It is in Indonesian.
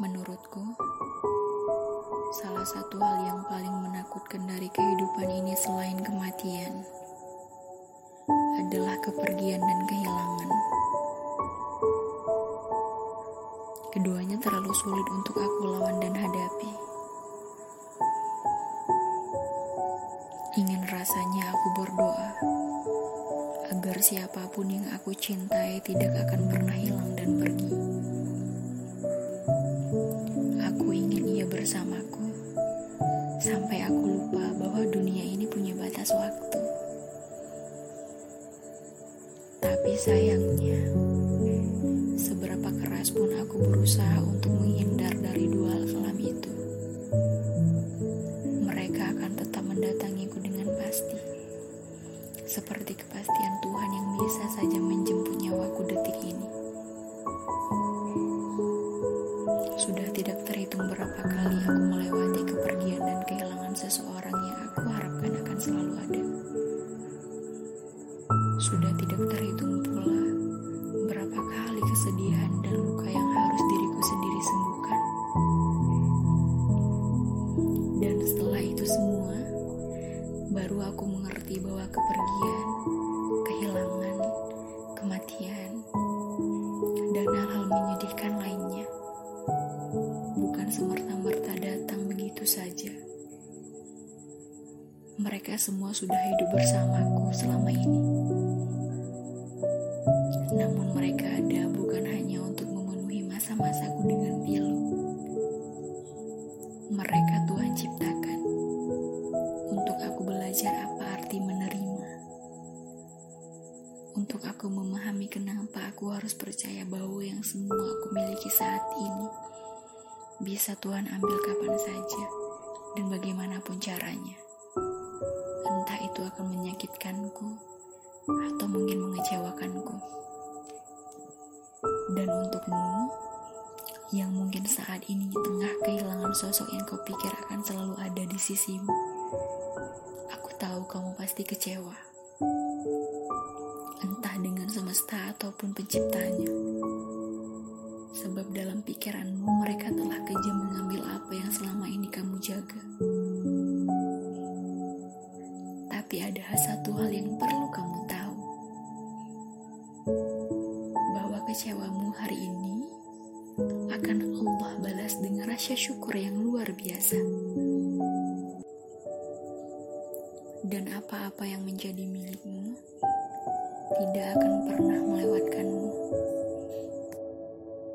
Menurutku, salah satu hal yang paling menakutkan dari kehidupan ini selain kematian adalah kepergian dan kehilangan. Keduanya terlalu sulit untuk aku lawan dan hadapi. Ingin rasanya aku berdoa agar siapa pun yang aku cintai tidak akan pernah hilang dan pergi. Bersamaku sampai aku lupa bahwa dunia ini punya batas waktu. Tapi sayangnya, seberapa keras pun aku berusaha untuk menghindar dari dua hal kelam itu, mereka akan tetap mendatangiku dengan pasti. Seperti kepastian Tuhan yang bisa saja menjemput nyawaku detik ini. Sudah tidak terhitung berapa kali aku melewati kepergian dan kehilangan seseorang yang aku harapkan akan selalu ada. Sudah tidak terhitung pula berapa kali kesedihan dan luka yang harus diriku sendiri sembuhkan. Dan setelah itu semua, baru aku mengerti bahwa kepergian, kehilangan, kematian, dan hal-hal menyedihkan lainnya Mereka semua sudah hidup bersamaku selama ini. Namun mereka ada bukan hanya untuk memenuhi masa-masaku dengan pilu. Mereka Tuhan ciptakan untuk aku belajar apa arti menerima. Untuk aku memahami kenapa aku harus percaya bahwa yang semua aku miliki saat ini bisa Tuhan ambil kapan saja dan bagaimanapun caranya. Entah itu akan menyakitkanku atau mungkin mengecewakanku. Dan untukmu yang mungkin saat ini tengah kehilangan sosok yang kau pikir akan selalu ada di sisimu. Aku tahu kamu pasti kecewa. Entah dengan semesta ataupun penciptanya. Sebab dalam pikiranmu mereka telah kejam mengambil apa yang selama ini kamu jaga. Tapi ada satu hal yang perlu kamu tahu. Bahwa kecewamu hari ini akan Allah balas dengan rasa syukur yang luar biasa. Dan apa-apa yang menjadi milikmu tidak akan pernah melewatkanmu.